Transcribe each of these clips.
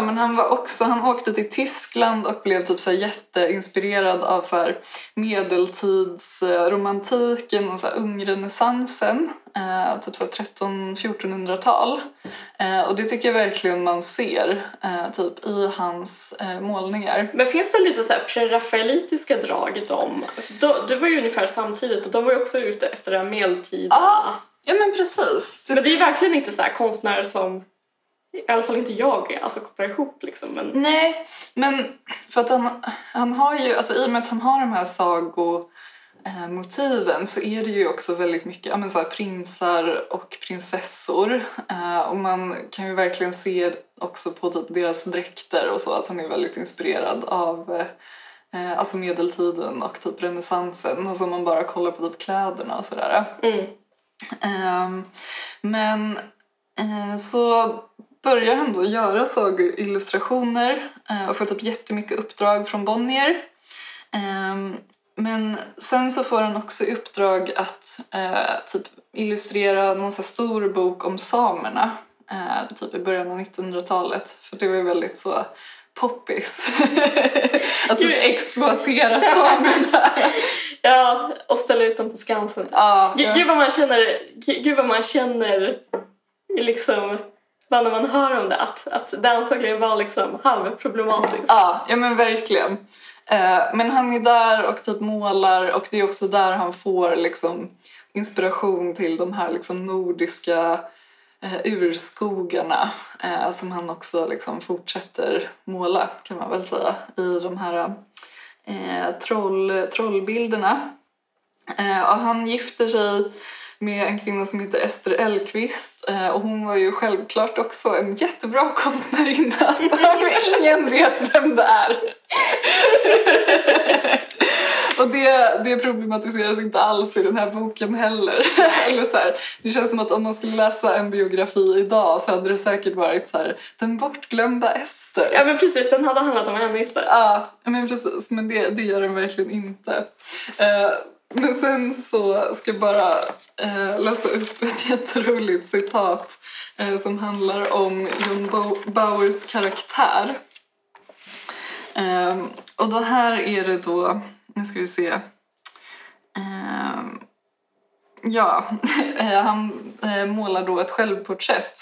Men han var också, han åkte till Tyskland och blev typ så jätteinspirerad av så här medeltidsromantiken och så här ungrenässansen. Eh, typ så här 1300-1400-tal. Eh, och det tycker jag verkligen man ser eh, typ i hans eh, målningar. Men finns det lite så här prerafaelitiska drag i dem? Det var ju ungefär samtidigt och de var ju också ute efter det här medeltida. Ja, ja men precis. Det Men det är ju verkligen inte så konstnärer som, i alla fall inte jag, alltså kopplar ihop liksom. Men Nej, men för att han, han har ju, alltså i och med att han har de här sagomotiven så är det ju också väldigt mycket ja, men så här, prinsar och prinsessor. Eh, och man kan ju verkligen se också på typ deras dräkter och så att han är väldigt inspirerad av eh, alltså medeltiden och typ renässansen. Och så om man bara kollar på typ kläderna och sådär. mm. Ehm, men eh, så börjar han då göra sagoillustrationer eh, och får typ jättemycket uppdrag från Bonnier. Ehm, men sen så får han också i uppdrag att eh, typ illustrera någon så stor bok om samerna eh, typ i början av 1900-talet för det var väldigt så poppis att typ exploatera samerna. Ja, och ställa ut dem på Skansen. ja, Gud, gud vad man känner, gud vad man känner liksom, bara när man hör om det, att, att det antagligen var liksom halvproblematiskt. Ja, ja men verkligen. Eh, men han är där och typ målar och det är också där han får liksom inspiration till de här liksom nordiska eh, urskogarna eh, som han också liksom fortsätter måla kan man väl säga i de här troll, trollbilderna. Och han gifter sig med en kvinna som heter Ester Elkvist eh, och hon var ju självklart också en jättebra konstnärinna som ingen vet vem det är. och det, det problematiseras inte alls i den här boken heller. Eller så här, det känns som att om man skulle läsa en biografi idag så hade det säkert varit så här, den bortglömda Ester. Ja men precis, den hade handlat om henne istället. Ja, men precis. Men det, det gör den verkligen inte. Eh, men sen så ska jag bara eh, läsa upp ett jätteroligt citat eh, som handlar om John Bo- Bauers karaktär. Eh, och då här är det då, nu ska vi se. Ehm, eh, ja, han eh, målar då ett självporträtt.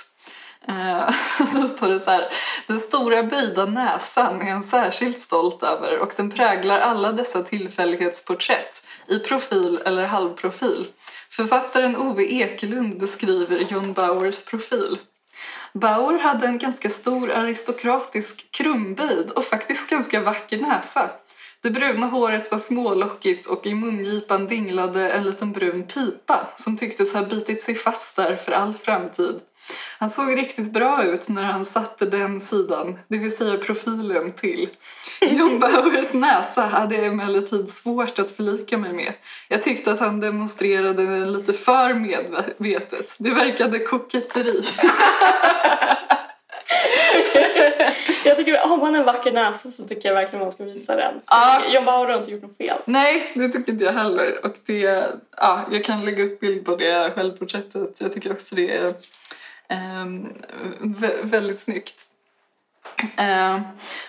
Eh, då står det så här. Den stora böjda näsan är han särskilt stolt över och den präglar alla dessa tillfällighetsporträtt i profil eller halvprofil. Författaren Ove Ekelund beskriver John Bauers profil. Bauer hade en ganska stor aristokratisk krumböjd och faktiskt ganska vacker näsa. Det bruna håret var smålockigt och i mungipan dinglade en liten brun pipa som tycktes ha bitit sig fast där för all framtid. Han såg riktigt bra ut när han satte den sidan, det vill säga profilen, till. John Bauers näsa hade jag emellertid svårt att förlika mig med. Jag tyckte att han demonstrerade den lite för medvetet. Det verkade koketteri. Jag tycker, har man en vacker näsa så tycker jag verkligen man ska visa den. Ja. John Bauer har inte gjort något fel. Nej, det tycker inte jag heller. Och det, ja, jag kan lägga upp bild på det självporträttet. Jag tycker också det är vä- väldigt snyggt. Ehm,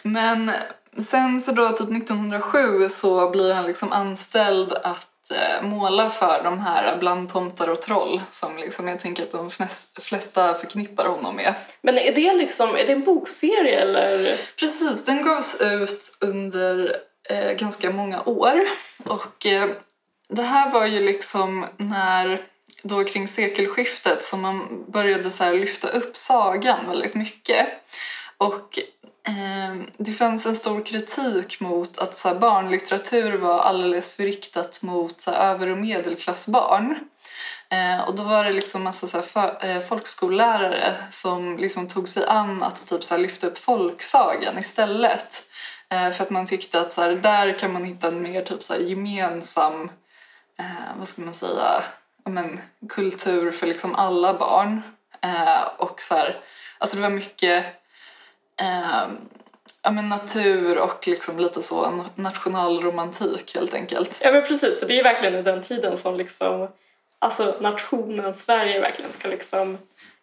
men sen så då typ 1907 så blir han liksom anställd att eh, måla för de här Bland tomtar och troll som liksom jag tänker att de flest- flesta förknippar honom med. Men är det liksom, är det en bokserie eller? Precis, den gavs ut under eh, ganska många år. Och eh, det här var ju liksom när, då kring sekelskiftet som man började så här lyfta upp sagan väldigt mycket. Och eh, det fanns en stor kritik mot att så här, barnlitteratur var alldeles för riktat mot så här, över och medelklassbarn. Eh, och då var det liksom massa så här för, eh, folkskollärare som liksom tog sig an att typ så här lyfta upp folksagan istället. Eh, för att man tyckte att så här, där kan man hitta en mer typ så här gemensam, eh, vad ska man säga, men, kultur för liksom alla barn. Eh, och så här, alltså det var mycket eh, ja, men natur och liksom lite så nationalromantik helt enkelt. Ja men precis, för det är verkligen i den tiden som liksom alltså nationen Sverige verkligen ska liksom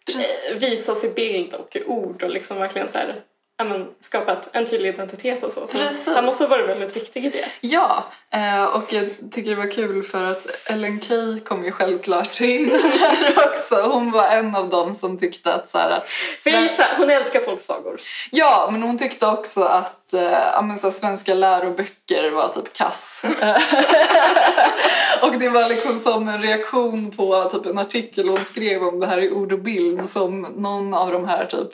Precis. eh, visas i bild och i ord och liksom verkligen så här, ja, men, skapa ett, en tydlig identitet och så. Så Precis. han måste ha varit väldigt viktig i det. Ja, eh, och jag tycker det var kul för att Ellen Key kom ju självklart in här också. Hon var en av dem som tyckte att så här, gissar, hon älskar folksagor. Ja, men hon tyckte också att ja, men så här, svenska läroböcker var typ kass. och det var liksom som en reaktion på typ en artikel hon skrev om det här i ord och bild som någon av de här typ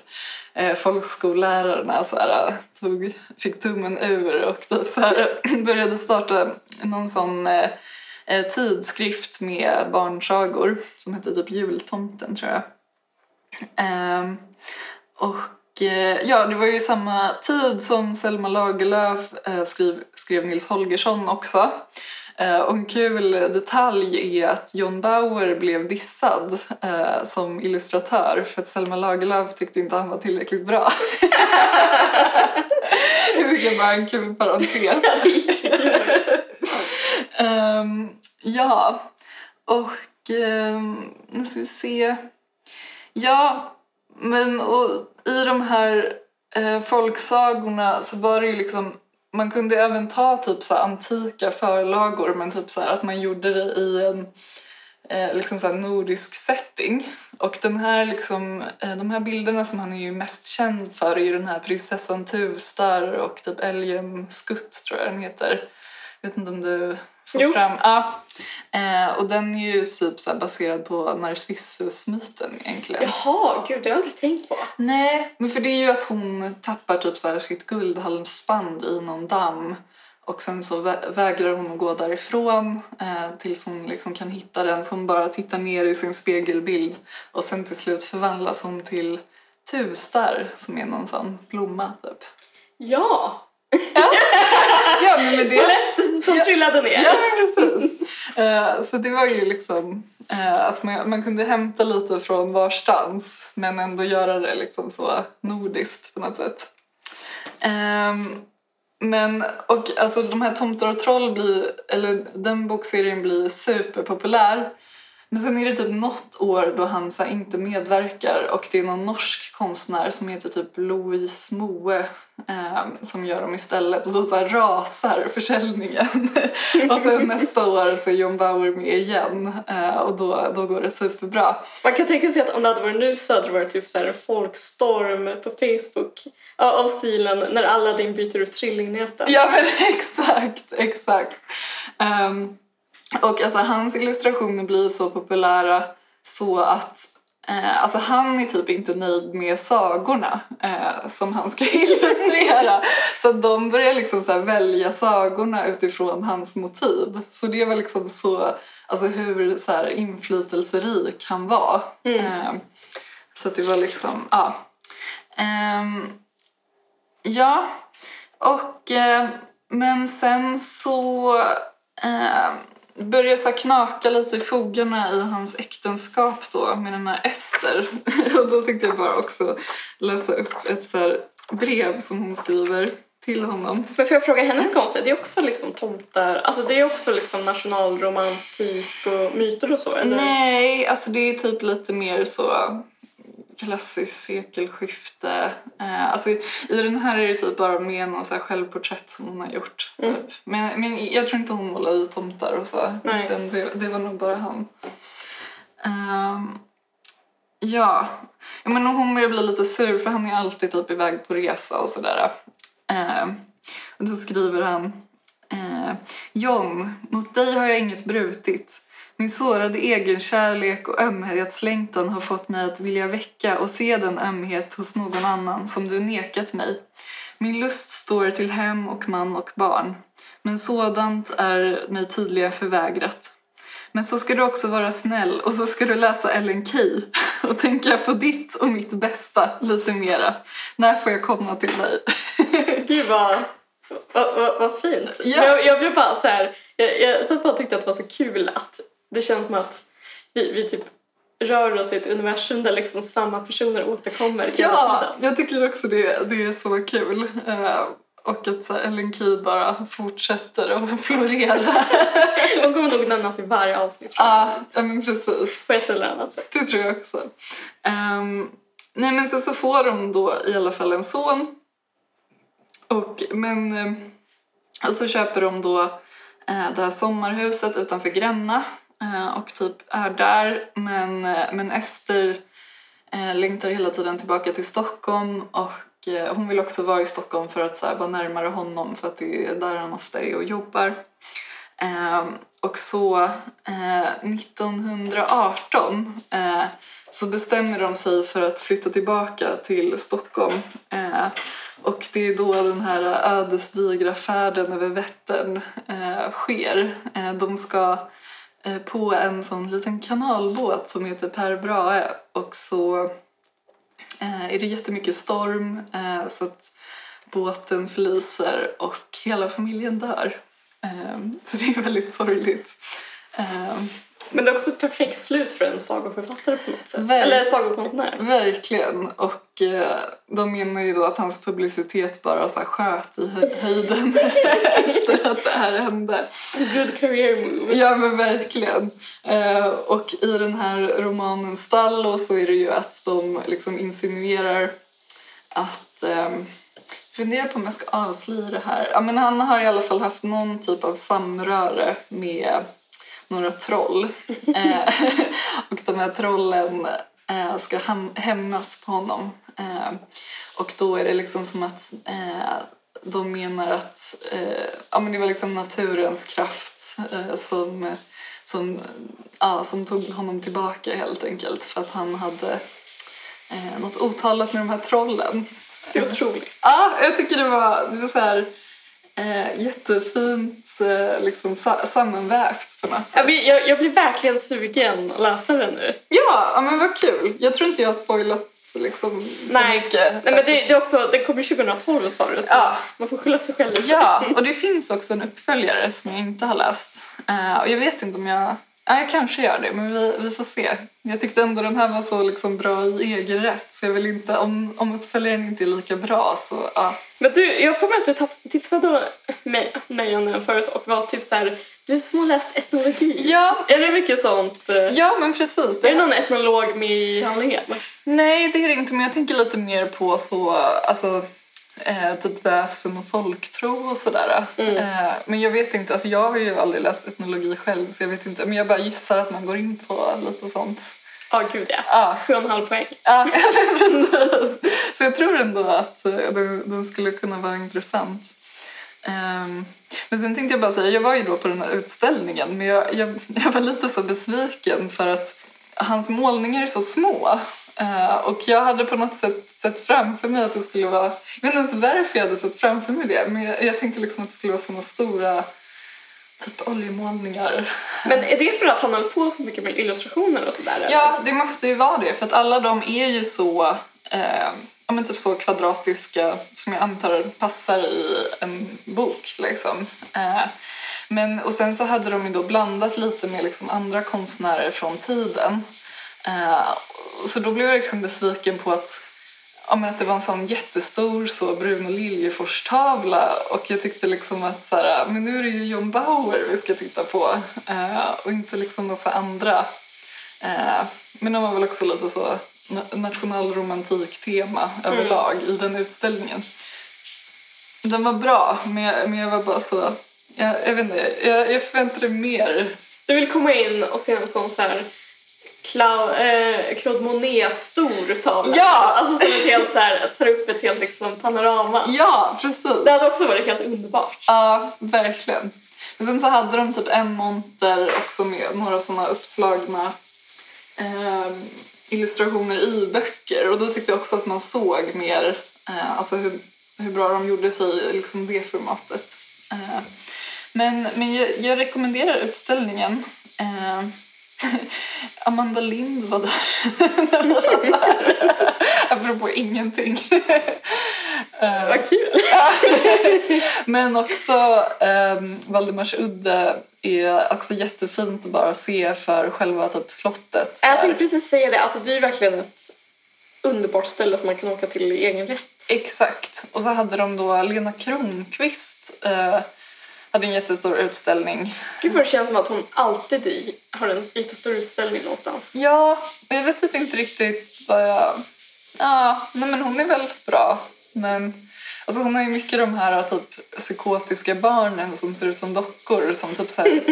eh, folkskollärarna så här, eh, tog, fick tummen ur och typ så här, började starta någon sån eh, eh, tidskrift med barnsagor som hette typ Jultomten tror jag. Eh, och eh, ja, det var ju samma tid som Selma Lagerlöf eh, skrev, skrev Nils Holgersson också. Eh, och en kul detalj är att John Bauer blev dissad eh, som illustratör för att Selma Lagerlöf tyckte inte han var tillräckligt bra. det tycker jag bara är en kul parentes. Ehm, ja, och um, nu ska vi se. Ja, men och i de här eh, folksagorna så var det ju liksom man kunde även ta typ så antika förlagor men typ så att man gjorde det i en eh, liksom så nordisk setting. Och den här liksom, eh, de här bilderna som han är ju mest känd för är ju den här prinsessan Tustar och typ älgen Skutt tror jag den heter. Jag vet inte om du får Jo. fram? Ja. Eh, och den är ju typ så baserad på Narcissus-myten egentligen. Jaha, gud det har jag aldrig tänkt på. Nej, men för det är ju att hon tappar typ så här sitt guldhalsband i någon damm och sen så vä- vägrar hon att gå därifrån eh, tills hon liksom kan hitta den så hon bara tittar ner i sin spegelbild och sen till slut förvandlas hon till tustar som är någon sån blomma typ. Ja, Ja, men med det... lätt som trillade ner. Ja, precis. Eh, så det var ju liksom eh, att man, man kunde hämta lite från varstans men ändå göra det liksom så nordiskt på något sätt. Ehm, men, och alltså de här Tomtar och troll blir, eller den bokserien blir superpopulär. Men sen är det typ något år då han så inte medverkar och det är någon norsk konstnär som heter typ Louise Moe eh, som gör dem istället och då så här rasar försäljningen. och sen nästa år så är John Bauer med igen eh, och då, då går det superbra. Man kan tänka sig att om det hade varit nu så hade det varit typ så här en folkstorm på Facebook av stilen när Aladdin byter ut trillingnäten. Ja men exakt, exakt. Ehm, och alltså hans illustrationer blir så populära så att eh, alltså han är typ inte nöjd med sagorna eh, som han ska illustrera. så de börjar liksom så välja sagorna utifrån hans motiv. Så det var liksom så, alltså hur så här inflytelserik han var. Ehm, så att det var liksom, ja. Ehm, Ja, och eh, men sen så det så knaka lite i fogarna i hans äktenskap då med den här Ester. och då tänkte jag bara också läsa upp ett så brev som hon skriver till honom. Men får jag fråga, hennes konst, det är också liksom tomtar, alltså det är också liksom nationalromantik och myter och så eller? Nej, alltså det är typ lite mer så klassiskt sekelskifte. Eh, alltså, I den här är det typ bara med någon så här självporträtt som hon har gjort. Mm. Typ. Men, men jag tror inte hon målar i tomtar och så. Utan det, det var nog bara han. Ehm, ja. ja men hon börjar bli lite sur för han är alltid typ iväg på resa och sådär. Ehm, och då skriver han eh, John, mot dig har jag inget brutit. Min sårade egenkärlek och ömhetslängtan har fått mig att vilja väcka och se den ömhet hos någon annan som du nekat mig. Min lust står till hem och man och barn, men sådant är mig tydligen förvägrat. Men så ska du också vara snäll och så ska du läsa Ellen Key och tänka på ditt och mitt bästa lite mera. När får jag komma till dig? Gud vad, vad, vad, vad fint. Ja. Jag, jag blev bara så här, jag, jag satt bara och tyckte att det var så kul att det känns som att vi, vi typ rör oss i ett universum där liksom samma personer återkommer hela Ja, tiden. jag tycker också det, det är så kul. Eh, och att så här, Ellen Key bara fortsätter att florera. De kommer nog nämnas i varje avsnitt Ja, ja, men precis. på ett eller annat sätt. Det tror jag också. Ehm, nej men så, så får de då i alla fall en son. Och, men eh, och så köper de då eh, det här sommarhuset utanför Gränna Eh, och typ är där. Men, eh, men Ester eh, längtar hela tiden tillbaka till Stockholm och eh, hon vill också vara i Stockholm för att så här, vara närmare honom för att det är där han ofta är och jobbar. Eh, och så eh, 1918 eh, så bestämmer de sig för att flytta tillbaka till Stockholm. Eh, och det är då den här ödesdigra färden över Vättern eh, sker. Eh, de ska eh, Eh, på en sån liten kanalbåt som heter Per Brahe och så eh, är det jättemycket storm eh, så att båten förliser och hela familjen dör. Eh, så det är väldigt sorgligt. Eh, Eh, Men det är också ett perfekt slut för en sagoförfattare på något sätt. Verk- Eller sagokonstnär. Verkligen. Och eh, de menar ju då att hans publicitet bara så här sköt i hö- höjden efter att det här hände. Good career move. Ja men verkligen. Eh, och i den här romanen Stallo så är det ju att de liksom insinuerar att jag funderar på om jag ska avslöja det här. Ja, men han har i alla fall haft någon typ av samröre med några troll. Eh, och de här trollen eh, ska hämnas på honom. Eh, och då är det liksom som att de menar att ja, men det var liksom naturens kraft som, som, ja, som tog honom tillbaka helt enkelt för att han hade eh, något otalat med de här trollen. Det är otroligt. Ja, jag tycker det var, det var så här, eh, jättefint liksom, sa- sammanvävt på något sätt. Jag blir, jag, jag blir verkligen sugen att läsa den nu. Ja, men vad kul. Jag tror inte jag har spoilat liksom, för Nej. mycket. Nej men det, det är också, den kommer 2012 sa du så Ja. man får skylla sig själv. Ja, och det finns också en uppföljare som jag inte har läst. Eh, och jag vet inte om jag... Ja, jag kanske gör det, men vi, vi får se. Jag tyckte ändå den här var så liksom bra i egen rätt så jag vill inte... Om, om uppföljaren inte är lika bra så ja. Men du, jag får med att du tipsade mig, mig om den förut och var typ så här, du som har läst etnologi. Ja, Är det mycket sånt? eh, ja men precis. Är det någon etnolog med i handlingen? Nej, det är det inte, men jag tänker lite mer på så, alltså, eh, typ väsen och folktro och sådär. Eh, men jag vet inte, alltså jag har ju aldrig läst etnologi själv så jag vet inte, men jag bara gissar att man går in på lite sånt. Ja, gud ja. Ja, Sju och en halv poäng. precis. Så jag tror ändå att eh, den, den skulle kunna vara intressant. Ehm, men sen tänkte jag bara säga, jag var ju då på den här utställningen men jag, jag, jag var lite så besviken för att hans målningar är så små. Eh, och jag hade på något sätt sett framför mig att det skulle vara, jag vet inte ens varför jag hade sett framför mig det, men jag, jag tänkte liksom att det skulle vara såna stora typ oljemålningar. Men är det för att han höll på så mycket med illustrationer och sådär? Ja, det måste ju vara det. För att alla de är ju så, eh, ja, men typ så kvadratiska som jag antar passar i en bok. Liksom. Eh, men, och sen så hade de ju då blandat lite med liksom andra konstnärer från tiden. Eh, så då blev jag liksom besviken på att, ja, men att det var en sån jättestor så Bruno Liljefors-tavla och jag tyckte liksom att så här, men nu är det ju John Bauer vi ska titta på eh, och inte liksom massa andra. Eh, men de var väl också lite så na- nationalromantik-tema överlag i den utställningen. Den var bra, men jag, men jag var bara så... Jag, jag vet inte, jag, jag förväntade mer. Du vill komma in och se en sån så här Cla- eh, Claude Monet-stor tavla. Ja! Alltså som ett helt så här, tar upp ett helt liksom, panorama. Ja, precis. Det hade också varit helt underbart. Ja, verkligen. Men sen så hade de typ en monter också med några såna uppslagna ehm, illustrationer i böcker och då tyckte jag också att man såg mer eh, alltså hur, hur bra de gjorde sig i liksom det formatet. Eh, men men jag, jag rekommenderar utställningen Eh, Amanda Lind var där när vi var där. Apropå ingenting. Eh, Vad kul! Men också eh, Valdemarsudde är också jättefint att bara se för själva typ slottet. Jag tänkte precis säga det. Alltså, det är verkligen ett underbart ställe som man kan åka till i egen rätt. Exakt. Och så hade de då Lena Kronqvist eh, hade en jättestor utställning. Gud vad det känns som att hon alltid har en jättestor utställning någonstans. Ja, och jag vet typ inte riktigt vad jag... Ja, nej men hon är väl bra. Men alltså hon har ju mycket de här typ psykotiska barnen som ser ut som dockor som typ så här,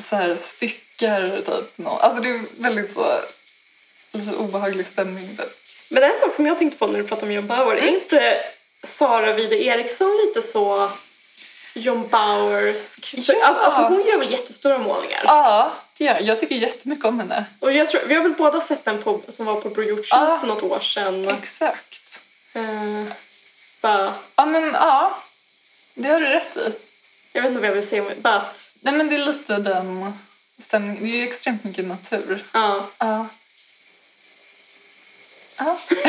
så här styckar typ. Alltså det är väldigt så lite obehaglig stämning typ. Men en sak som jag tänkte på när du pratade om John Bauer, är inte Sara Wide Eriksson lite så John? För, Ja. ja. för hon gör väl jättestora målningar? Ja, det gör jag. Tycker jättemycket om henne. Och jag tror, vi har väl båda sett den på, som var på Bror Ja. för något år sedan. Exakt. Eh, bara, Ja men ja, det har du rätt i. jag vet inte vad jag vill säga, att Nej men det är lite den stämningen. Det är ju extremt mycket natur. ja. Ja. Ja.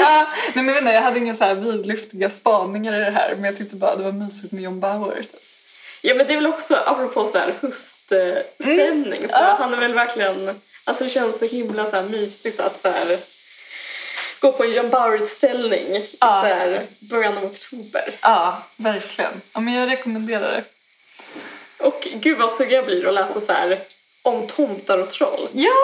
ja. Nej, men jag, vet inte, jag hade inga så här vidlyftiga spaningar i det här men jag tyckte bara det var mysigt med John Bauer. Ja men det är väl också apropå så här höststämning så Ja. han är väl verkligen, alltså det känns så himla så här mysigt att så här gå på en John Bauer-utställning i Ja. så här början av oktober. Ja, verkligen. Ja, men jag rekommenderar det. Och gud vad sugen jag blir att läsa så här om tomtar och troll. Ja!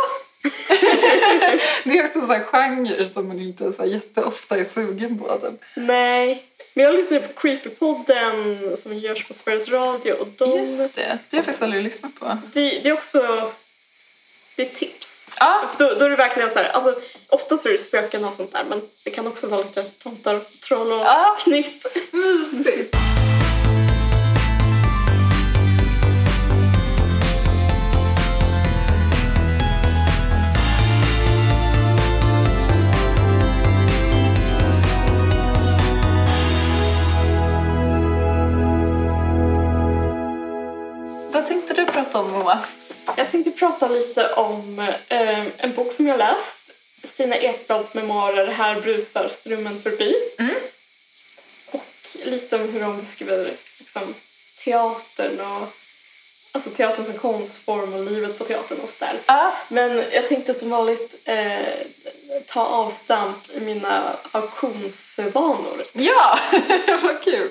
Det är också en sån genre som man inte så jätteofta är sugen på. Typ. Nej, men jag lyssnar på Creepypodden som görs på Sveriges Radio och de, Just det, det har jag faktiskt aldrig lyssnat på. det, det är också det är tips. Ja, Då, då är det verkligen så här, alltså oftast är det spöken och sånt där men det kan också vara lite tomtar och troll och Ja. knytt. mysigt. Prata om, Moa? Jag tänkte prata lite om eh, en bok som jag läst. Stina Ekblads memoarer Här brusar strömmen förbi. Mm. Och lite om hur de beskriver liksom, teatern och alltså teatern som konstform och livet på teatern och sådär. Ja, Men jag tänkte som vanligt eh, ta avstamp i mina auktionsvanor. ja. vad kul.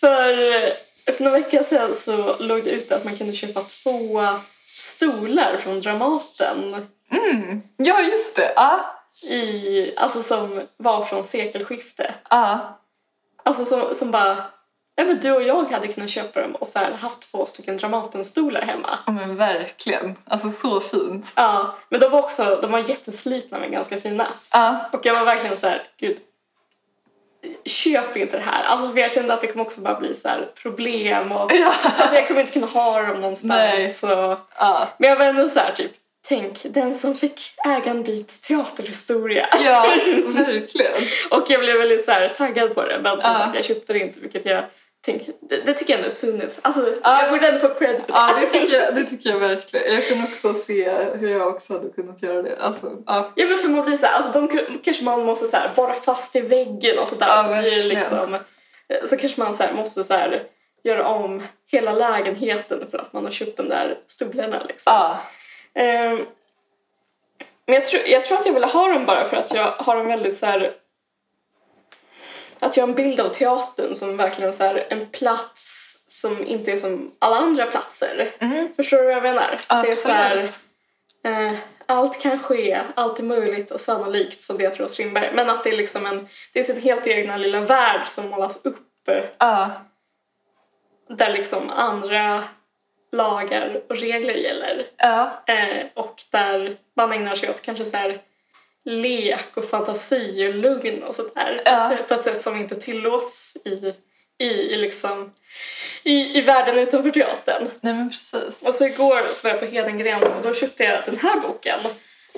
För eh, för några veckor sedan så låg det ute att man kunde köpa två stolar från Dramaten Mm. Ja, just det. Ja. i, alltså som var från sekelskiftet. Ja. Alltså som, som bara, ja men du och jag hade kunnat köpa dem och så här haft två stycken Dramatenstolar hemma. Ja, men verkligen. Alltså så fint. Ja, men de var också, de var jätteslitna men ganska fina. Ja. Och jag var verkligen så här, gud, köp inte det här. Alltså för jag kände att det kommer också bara bli så här problem och Ja. alltså jag kommer inte kunna ha dem någonstans. Så. Ja. Men jag var ändå så här typ, tänk den som fick äga en bit teaterhistoria. ja, verkligen. Och jag blev väldigt så här taggad på det men som Ja. sagt jag köpte det inte vilket jag tänker, det, det tycker jag ändå är sundhet. Alltså Ja. jag borde ändå få cred för det. Ja, det tycker, jag, det tycker jag verkligen. Jag kan också se hur jag också hade kunnat göra det. Alltså, ja. Ja men för man blir så här, alltså de kanske man måste så här borra fast i väggen och sådär. Ja, så blir verkligen. liksom, så kanske man så här måste så här göra om hela lägenheten för att man har köpt de där stolarna liksom. Ja. Ehm, men jag tror, jag tror att jag ville ha dem bara för att jag har en väldigt så här att jag har en bild av teatern som verkligen så här en plats som inte är som alla andra platser. Mm. Förstår du vad jag menar? Det är så här, Absolut. eh, allt kan ske, allt är möjligt och sannolikt som det jag tror Strindberg. Men att det är liksom en, det är sin helt egna lilla värld som målas upp Ja. där liksom andra lagar och regler gäller. Ja. Eh, och där man ägnar sig åt kanske så här lek och fantasi och lugn och sådär. Ja. På ett sätt som inte tillåts i, i, i, liksom, i, i världen utanför teatern. Nej, men precis. Och så igår så var jag på Hedengrens och då köpte jag den här boken.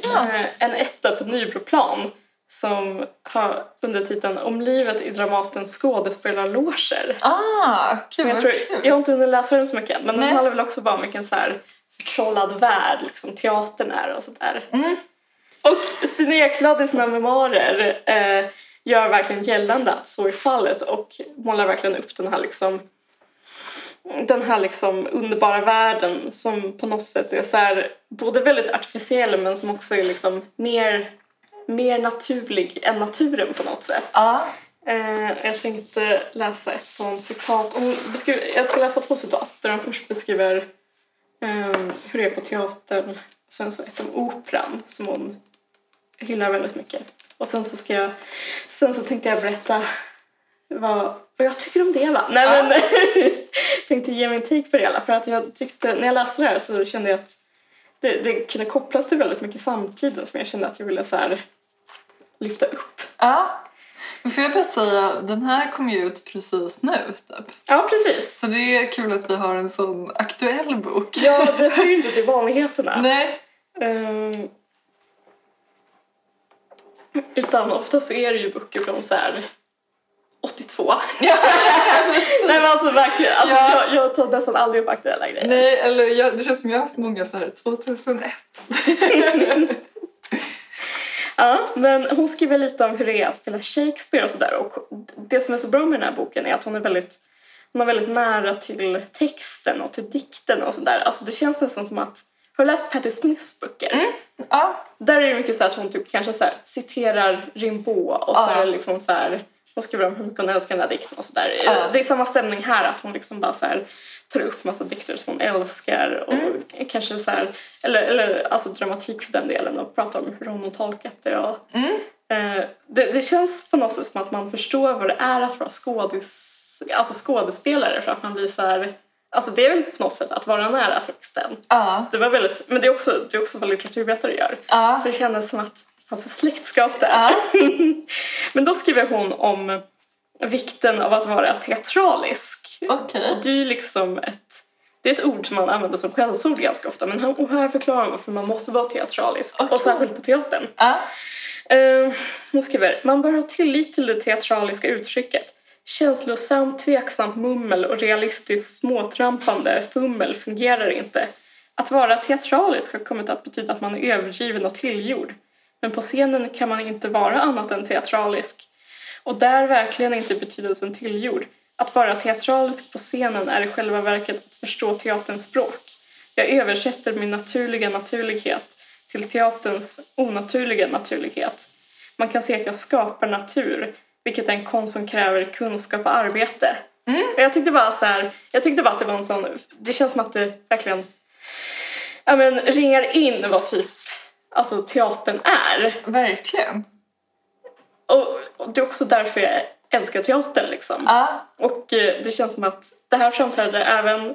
Ja. Eh, en etta på Nybroplan som har undertiteln Om livet i Dramatens skådespelarloger. Ah, kul. jag, vad tror, kul. jag har inte hunnit läsa den så mycket men Nej. den handlar väl också bara om vilken så här förtrollad värld liksom, teatern är och sådär. Mm. Och Stina Ekblad i sina memoarer eh, gör verkligen gällande att så är fallet och målar verkligen upp den här liksom den här liksom underbara världen som på något sätt är så här, både väldigt artificiell men som också är liksom mer, mer naturlig än naturen på något sätt. Ja. Eh, jag tänkte läsa ett sånt citat. Hon beskriver, jag ska läsa två citat där hon först beskriver eh, hur det är på teatern. Sen så ett om operan som hon hyllar väldigt mycket. Och sen så ska jag, sen så tänkte jag berätta vad, vad jag tycker om det va? Nej Ja. men tänkte ge min take på det hela för att jag tyckte, när jag läste det här så kände jag att det, det kunde kopplas till väldigt mycket samtiden som jag kände att jag ville så här lyfta upp. ja. Får jag bara säga, den här kom ju ut precis nu typ. Ja precis. Så det är kul att vi har en sån aktuell bok. Ja, det hör ju inte till vanligheterna. Nej. Ehm, utan ofta så är det ju böcker från så här 82. Nej men alltså verkligen, alltså, Ja. jag, jag tar nästan aldrig upp aktuella grejer. Nej, eller jag, det känns som jag har haft många så här 2001. Ja, men hon skriver lite om hur det är att spela Shakespeare och sådär. Och det som är så bra med den här boken är att hon är väldigt, hon är väldigt nära till texten och till dikten och sådär. Alltså det känns nästan som att, har du läst Patti Smiths böcker? Ja. Där är det mycket så att hon typ kanske så här citerar Rimbaud och så Ja. är det liksom så här, hon skriver om hur mycket hon älskar den här dikten och sådär. Ja. Det är samma stämning här att hon liksom bara så här tar upp massa dikter som hon älskar och Mm. kanske så här, eller, eller alltså dramatik för den delen och pratar om hur hon har tolkat det och Mm. eh, det, det känns på något sätt som att man förstår vad det är att vara skådis, alltså skådespelare för att man blir så här, alltså det är väl på något sätt att vara nära texten. Ja. Det var väldigt, men det är också, det är också vad litteraturvetare gör. Ja. Så det kändes som att det fanns ett släktskap där. Ja. Men då skriver hon om vikten av att vara teatralisk. Okej. Och det är liksom ett, det är ett ord som man använder som skällsord ganska ofta. Men här, här förklarar hon varför man måste vara teatralisk. Okej. Och särskilt på teatern. Ja. Eh, hon skriver, man bör ha tillit till det teatraliska uttrycket. Känslosamt, tveksamt mummel och realistiskt småtrampande fummel fungerar inte. Att vara teatralisk har kommit att betyda att man är övergiven och tillgjord. Men på scenen kan man inte vara annat än teatralisk. Och där verkligen inte betydelsen tillgjord. Att vara teatralisk på scenen är i själva verket att förstå teaterns språk. Jag översätter min naturliga naturlighet till teaterns onaturliga naturlighet. Man kan se att jag skapar natur, vilket är en konst som kräver kunskap och arbete. Och jag tyckte bara så här, jag tyckte bara att det var en sån, det känns som att det verkligen ja, men, ringar in vad typ alltså, teatern är. Verkligen. Och, och det är också därför jag älskar teatern liksom. Ja. Och eh, det känns som att det här framträder även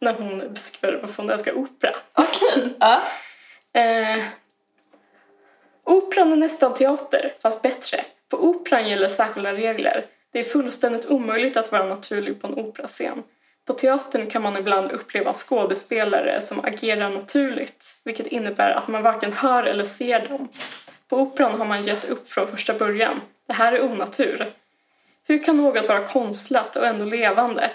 när hon beskriver varför hon älskar opera. Okej. Ja. Eh, operan är nästan teater, fast bättre. På operan gäller särskilda regler. Det är fullständigt omöjligt att vara naturlig på en operascen. På teatern kan man ibland uppleva skådespelare som agerar naturligt, vilket innebär att man varken hör eller ser dem. På operan har man gett upp från första början. Det här är onatur. Hur kan något vara konstlat och ändå levande?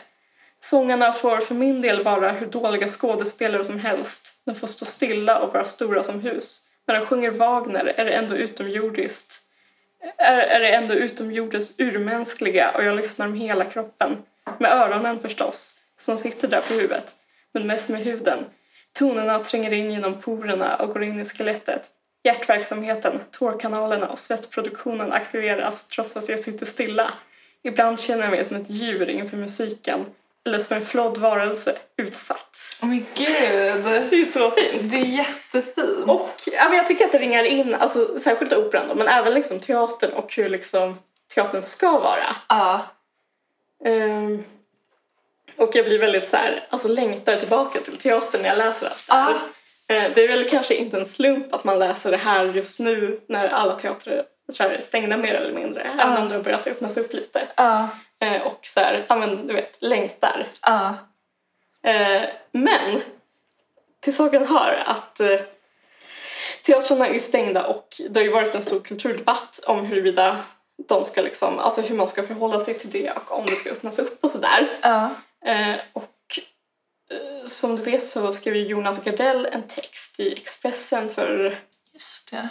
Sångarna får för min del vara hur dåliga skådespelare som helst. De får stå stilla och vara stora som hus. När de sjunger Wagner är det ändå utomjordiskt. Är, är det ändå utomjordens urmänskliga och jag lyssnar med hela kroppen. Med öronen förstås, som sitter där på huvudet. Men mest med huden. Tonerna tränger in genom porerna och går in i skelettet. Hjärtverksamheten, tårkanalerna och svettproduktionen aktiveras trots att jag sitter stilla. Ibland känner jag mig som ett djur inför musiken. Eller som en flodd varelse, utsatt. Oh men gud. Det är så fint. Det är jättefint. Och ja, men jag tycker att det ringar in, alltså, särskilt operan då, men även liksom teatern och hur liksom teatern ska vara. Ja. Ehm, och jag blir väldigt så här, alltså längtar tillbaka till teatern när jag läser allt det här. Eh, det är väl kanske inte en slump att man läser det här just nu när alla teatrar tror jag, är stängda mer eller mindre. Även om det har börjat öppnas upp lite. Ja. Eh, och så här, ja men du vet, längtar. Eh, men till saken hör att eh, teatrarna är stängda och det har ju varit en stor kulturdebatt om huruvida de ska liksom, alltså hur man ska förhålla sig till det och om det ska öppnas upp och sådär. Ja. Eh, och eh, som du vet så skrev Jonas Gardell en text i Expressen för.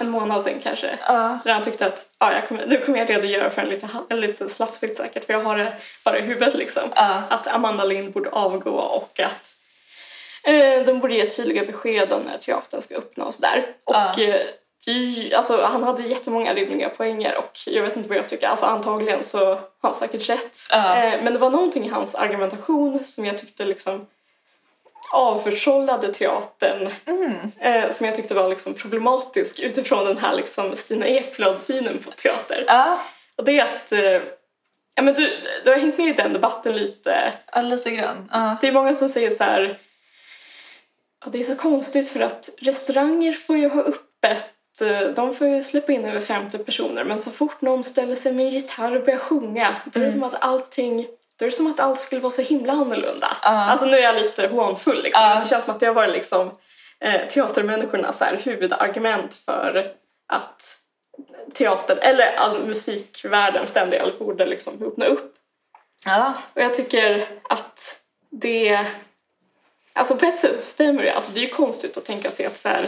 En månad sedan kanske. Ja. Där han tyckte att ja, jag kommer, nu kommer jag redogöra för en lite, en lite slafsigt säkert för jag har det bara i huvudet liksom. Ja. Att Amanda Lind borde avgå och att eh, de borde ge tydliga besked om när teatern ska öppna och sådär. Och Ja. eh, alltså, han hade jättemånga rimliga poänger och jag vet inte vad jag tycker. Alltså antagligen så har han säkert rätt. Eh, men det var någonting i hans argumentation som jag tyckte liksom avförsållade teatern Mm. eh, som jag tyckte var liksom problematisk utifrån den här liksom Stina Ekblad-synen på teater. Ja. Och det är att eh, ja, men du, du har hängt med i den debatten lite. ja, lite grann. Ja. Det är många som säger så här ja, det är så konstigt för att restauranger får ju ha öppet eh, de får ju släppa in över 50 personer men så fort någon ställer sig med en gitarr och börjar sjunga då är det som att allting då är det som att allt skulle vara så himla annorlunda. Ja. Alltså nu är jag lite hånfull liksom. Men Det känns som att det har varit liksom eh, teatermänniskornas här, huvudargument för att teatern, eller all musikvärlden för den del, borde liksom öppna upp. Ja. Och jag tycker att det... Alltså på ett sätt så stämmer det. Alltså det är ju konstigt att tänka sig att så här,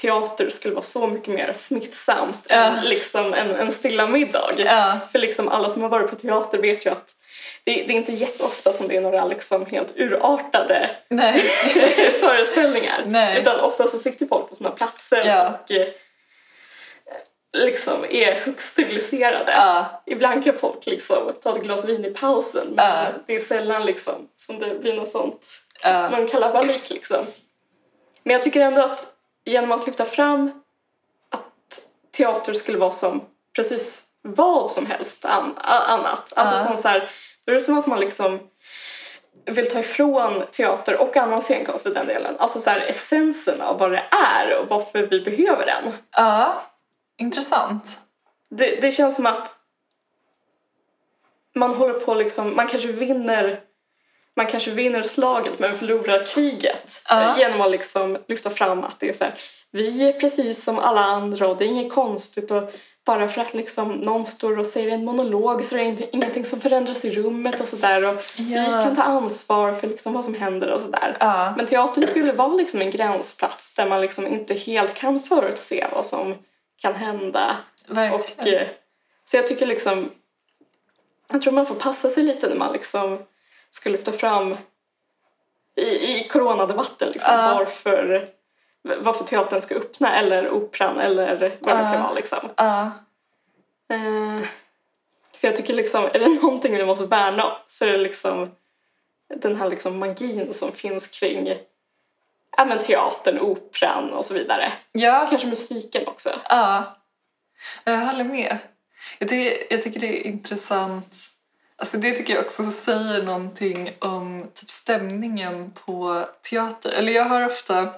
teater skulle vara så mycket mer smittsamt än liksom en, en stilla middag. För liksom alla som har varit på teater vet ju att det, det är inte jätteofta som det är några liksom helt urartade Nej. föreställningar. Nej. Utan ofta så sitter folk på sina platser Ja. och eh, liksom är högst civiliserade. Ja. Ibland kan folk liksom ta ett glas vin i pausen men Ja. det är sällan liksom som det blir något sånt, Ja. någon kalabalik liksom. Men jag tycker ändå att genom att lyfta fram att teater skulle vara som precis vad som helst an- annat. Alltså som så här, då är det som att man liksom vill ta ifrån teater och annan scenkonst för den delen. Alltså så här, essensen av vad det är och varför vi behöver den. Ja. Intressant. Det, det känns som att man håller på liksom, man kanske vinner man kanske vinner slaget men förlorar kriget Ja. genom att liksom lyfta fram att det är så här, vi är precis som alla andra och det är inget konstigt och bara för att liksom någon står och säger en monolog så är det inte- ingenting som förändras i rummet och sådär och vi Ja. kan ta ansvar för liksom vad som händer och sådär. Ja. Men teatern skulle vara liksom en gränsplats där man liksom inte helt kan förutse vad som kan hända och, Verkligen. eh, så jag tycker liksom... Jag tror man får passa sig lite när man liksom ska lyfta fram i, i coronadebatten liksom, Ja. varför, varför teatern ska öppna eller operan eller vad det kan vara. Liksom. Ja. Eh, för jag tycker liksom, är det någonting vi måste värna om så är det liksom den här liksom magin som finns kring ja, men teatern, operan och så vidare. Ja. Kanske musiken också. Ja, jag håller med. Jag tycker, jag tycker det är intressant. Alltså det tycker jag också säger någonting om typ stämningen på teater. Eller jag har ofta,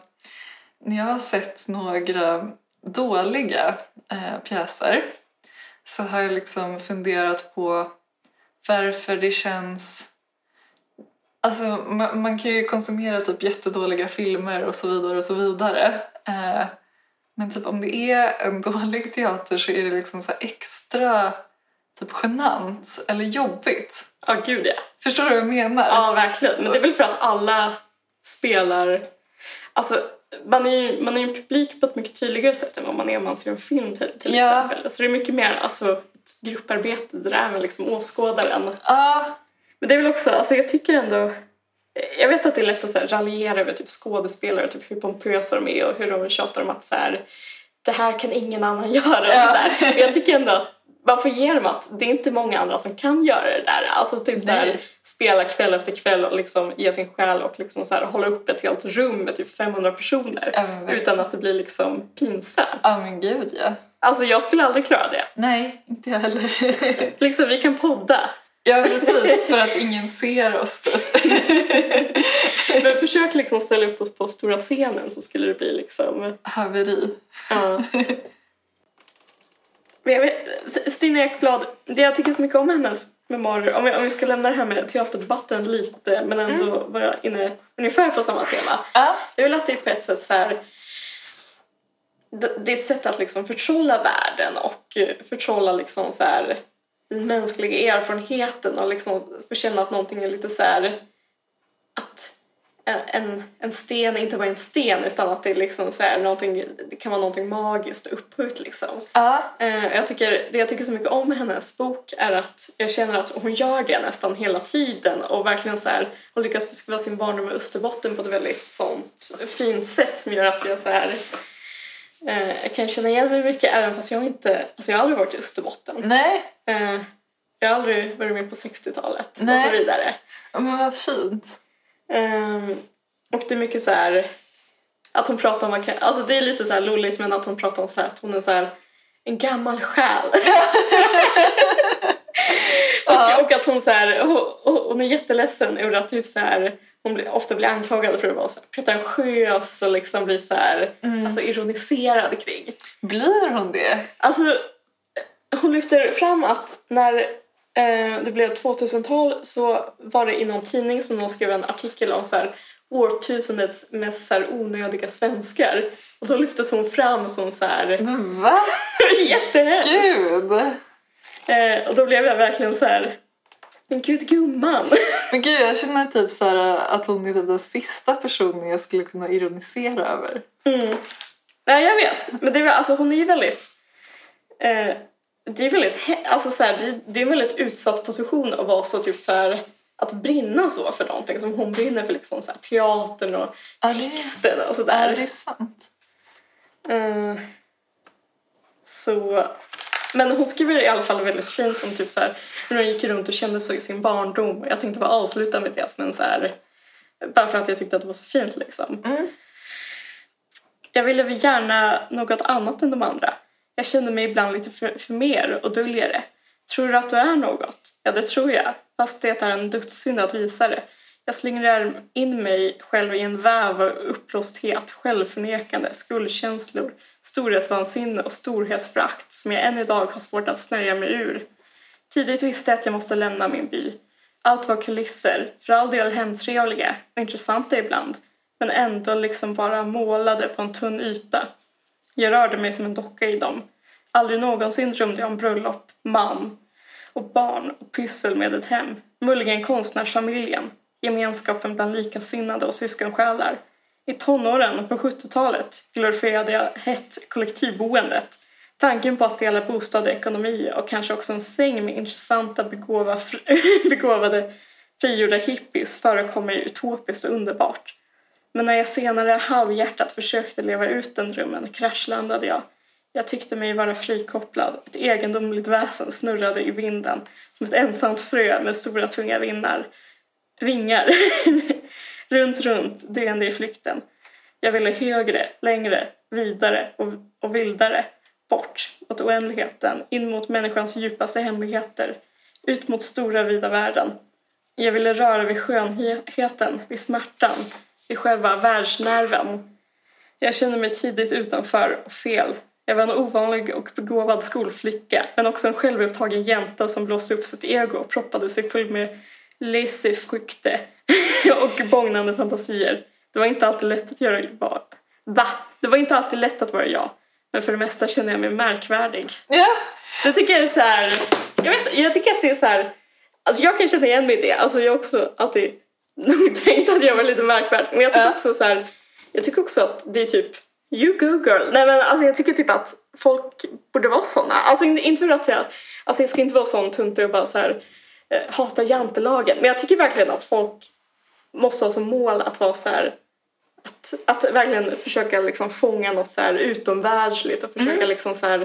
när jag har sett några dåliga eh, pjäser så har jag liksom funderat på varför det känns... Alltså man, man kan ju konsumera typ jättedåliga filmer och så vidare och så vidare. Eh, men typ om det är en dålig teater så är det liksom så extra typ genant eller jobbigt. Ja, gud ja. Förstår du vad jag menar? Ja, verkligen. Men det är väl för att alla spelar... Alltså, man är ju man är en publik på ett mycket tydligare sätt än vad man är om man ser en film till, till Ja. exempel. Så det är mycket mer alltså, ett grupparbete där även liksom åskådaren... Ja, Men det är väl också, alltså jag tycker ändå... Jag vet att det är lätt att så här, raljera över typ skådespelare, typ hur pompösa de är och hur de tjatar om att så här, det här kan ingen annan göra. Och Ja. sådär. Men jag tycker ändå att man får ge dem att det är inte många andra som kan göra det där. Alltså typ så här, spela kväll efter kväll och liksom ge sin själ och liksom så här, hålla upp ett helt rum med typ 500 personer. Ja, utan att det blir liksom pinsamt. ja men gud ja. Alltså jag skulle aldrig klara det. Nej, inte jag heller. Liksom vi kan podda. ja precis, för att ingen ser oss typ. Men försök liksom ställa upp oss på stora scenen så skulle det bli liksom... Haveri. Ja. Jag Stina Ekblad, det jag tycker så mycket om hennes memoarer, om vi, om vi ska lämna det här med teaterdebatten lite men ändå vara inne ungefär på samma tema. Ja. Det är väl att det är på ett sätt så här, det, det är ett sätt att liksom förtrolla världen och eh, förtrolla liksom så här, den mänskliga erfarenheten och liksom få känna att någonting är lite så här att en, en sten inte bara en sten utan att det, är liksom så här, det kan vara någonting magiskt och upphöjt. Liksom. Ja. Eh, jag tycker, det jag tycker så mycket om hennes bok är att jag känner att hon gör det nästan hela tiden och verkligen så här, hon lyckas beskriva sin barndom i Österbotten på ett väldigt sånt fint sätt som gör att jag så här, jag kan känna igen mig mycket även fast jag inte, alltså jag har aldrig varit i Österbotten. Nej, Eh, jag har aldrig varit med på 60-talet och så vidare. men vad fint. Ehm, och det är mycket så här att hon pratar om, alltså det är lite så här lulligt men att hon pratar om så här, att hon är så här en gammal själ. Och, och att hon så här, och, hon är jätteledsen över att typ så här, hon blir, ofta blir anklagad för att vara så här pretentiös och liksom blir så här, alltså ironiserad kring. Blir hon det? Alltså, hon lyfter fram att när eh, det blev 2000-tal så var det i någon tidning som de skrev en artikel om så här, årtusendets mest så här, onödiga svenskar. Och då lyftes hon fram som så här, Men va? jättehemskt. Gud! Eh, och då blev jag verkligen så här, men gud gumman. Men gud, jag känner typ så här att hon är typ den sista personen jag skulle kunna ironisera över. Mm. Nej, jag vet. Men det alltså, hon är ju väldigt... Eh, det är väldigt... Alltså, så här, det, det är en väldigt utsatt position att vara så typ så här... Att brinna så för någonting. Som hon brinner för liksom så här, teatern och Ja, texten och Är sådär. det sant? Eh, så... Men hon skriver i alla fall väldigt fint om typ så här, hur hon gick runt och kände så i sin barndom. Jag tänkte bara avsluta med det men så här, bara för att jag tyckte att det var så fint liksom. Mm. Jag ville gärna något annat än de andra. Jag känner mig ibland lite för, för mer och döljer det. Tror du att du är något? Ja, det tror jag. Fast det är en dödssynd att visa det. Jag slingrar in mig själv i en väv av uppblåsthet, självförnekande, skuldkänslor, storhetsvansinne och storhetsförakt som jag än idag har svårt att snärja mig ur. Tidigt visste jag att jag måste lämna min by. Allt var kulisser, för all del hemtrevliga och intressanta ibland, men ändå liksom bara målade på en tunn yta. Jag rörde mig som en docka i dem. Aldrig någonsin drömde jag om bröllop, man och barn och pyssel med ett hem. Möjligen konstnärsfamiljen, gemenskapen bland likasinnade och syskonsjälar. I tonåren på 70-talet glorifierade jag hett kollektivboendet. Tanken på att dela bostad och ekonomi och kanske också en säng med intressanta begåva, begåvade frigjorda hippies förekom mig utopiskt och underbart. Men när jag senare halvhjärtat försökte leva ut den drömmen kraschlandade jag. Jag tyckte mig vara frikopplad. Ett egendomligt väsen snurrade i vinden som ett ensamt frö med stora tunga vinnar. vingar. runt, runt, döende i flykten. Jag ville högre, längre, vidare och, och vildare. Bort mot oändligheten, in mot människans djupaste hemligheter. Ut mot stora vida världen. Jag ville röra vid skönheten, vid smärtan, vid själva världsnerven. Jag kände mig tidigt utanför och fel. Jag var en ovanlig och begåvad skolflicka, men också en självupptagen jänta som blåste upp sitt ego och proppade sig full med laissez-frukte och bågnande fantasier. Det var inte alltid lätt att göra va? Va? Det var inte alltid lätt att vara jag, men för det mesta kände jag mig märkvärdig. Ja. Det tycker jag är så här, jag, vet, jag tycker att det är så här, alltså jag kan känna igen mig i det. Alltså jag också alltid nog tänkt att jag var lite märkvärdig. Men jag tycker Ja. också så här, jag tycker också att det är typ, you go girl. Nej men alltså jag tycker typ att folk borde vara såna. Alltså inte för att jag, alltså jag ska inte vara sån tuntig och bara så här eh, hata jantelagen. Men jag tycker verkligen att folk måste ha som mål att vara så här att, att verkligen försöka liksom fånga något så här utomvärldsligt och försöka liksom så här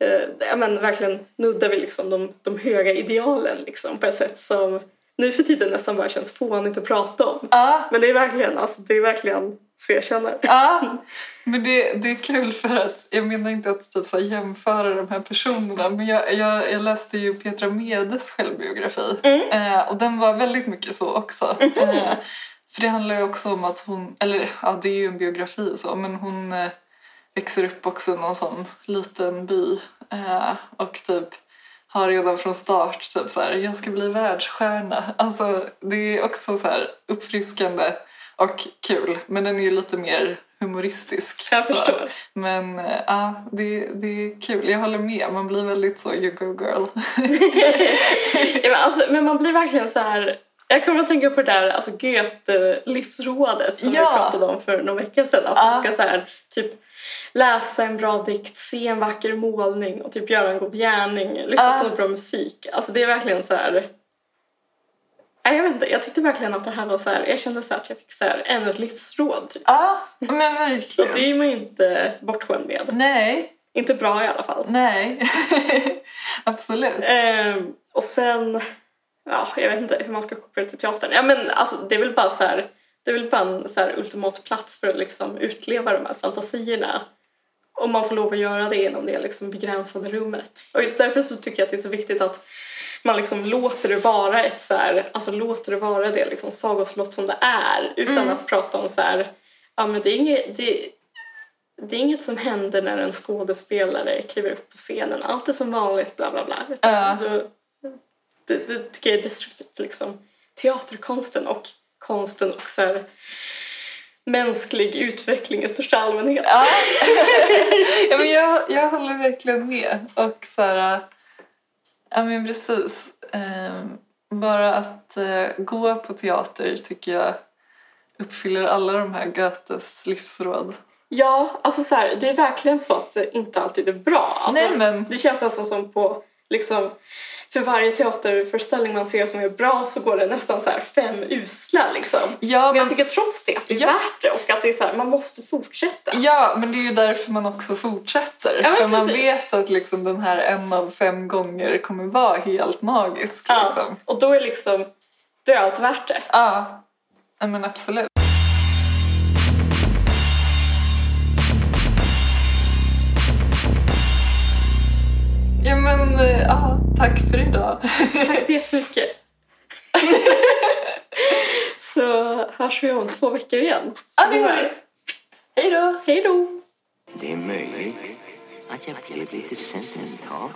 eh, men verkligen nudda vid liksom de, de höga idealen liksom på ett sätt som nu för tiden nästan bara känns fånigt att prata om. Ja. Men det är verkligen, alltså, det är verkligen så jag känner. Ja, men det, det är kul för att jag menar inte att typ så här jämföra de här personerna men jag, jag, jag läste ju Petra Medes självbiografi eh, och den var väldigt mycket så också. Eh, för det handlar ju också om att hon, eller ja det är ju en biografi så men hon eh, växer upp också i någon sån liten by eh, och typ har redan från start typ så här, jag ska bli världsstjärna. Alltså det är också så här uppfriskande och kul men den är lite mer humoristisk. Jag så. förstår. Men eh, ja, det, det är kul. Jag håller med. Man blir väldigt så you go girl. ja, men, alltså, men man blir verkligen så här Jag kommer att tänka på det där alltså Goethe-livsrådet som Ja. vi pratade om för några veckor sedan. Att man ska så här, typ läsa en bra dikt, se en vacker målning och typ göra en god gärning, lyssna Ja. på bra musik. Alltså det är verkligen så här... Nej, jag vet inte, jag tyckte verkligen att det här var så här, jag kände så här att jag fick så här ännu ett livsråd. Typ. Ja, men Och det verkligen. är man ju inte bortskämd med. Nej, Inte bra i alla fall. nej. Absolut. Ehm, och sen, ja, jag vet inte hur man ska koppla det till teatern. Ja, men alltså, det är väl bara så här, det är väl bara en så här ultimat plats för att liksom utleva de här fantasierna. Om man får lov att göra det inom det liksom begränsade rummet. Och just därför så tycker jag att det är så viktigt att man liksom låter det vara ett så här, alltså låter det vara det liksom sagoslott som det är utan Mm. att prata om så här, ja men det är inget, det, det är inget som händer när en skådespelare kliver upp på scenen. Allt är som vanligt, bla bla bla. Utan Ja. då- det, det tycker jag är destruktivt för liksom, teaterkonsten och konsten och så här, mänsklig utveckling i största allmänhet. Ja, ja men jag, jag håller verkligen med. Och så här, ja men precis. Ehm, bara att eh, gå på teater tycker jag uppfyller alla de här Goethes livsråd. Ja, alltså så här, det är verkligen så att det inte alltid är bra. Alltså, Nej, men- Det känns nästan som på, liksom, för varje teaterföreställning man ser som är bra så går det nästan så här fem usla liksom. Ja, Men men, jag tycker trots det att det är Ja. värt det och att det är så här, man måste fortsätta. ja, men det är ju därför man också fortsätter. Ja, För man vet att liksom den här en av fem gånger kommer vara helt magisk. Ja, Liksom. Och då är liksom, då är allt värt det. Ja men absolut. Eh, ja, tack för idag. Tack så jättemycket. så hörs vi om två veckor igen. Ja, det gör vi. Hej då. Hej då. Det är möjligt att jag blev lite sentimental.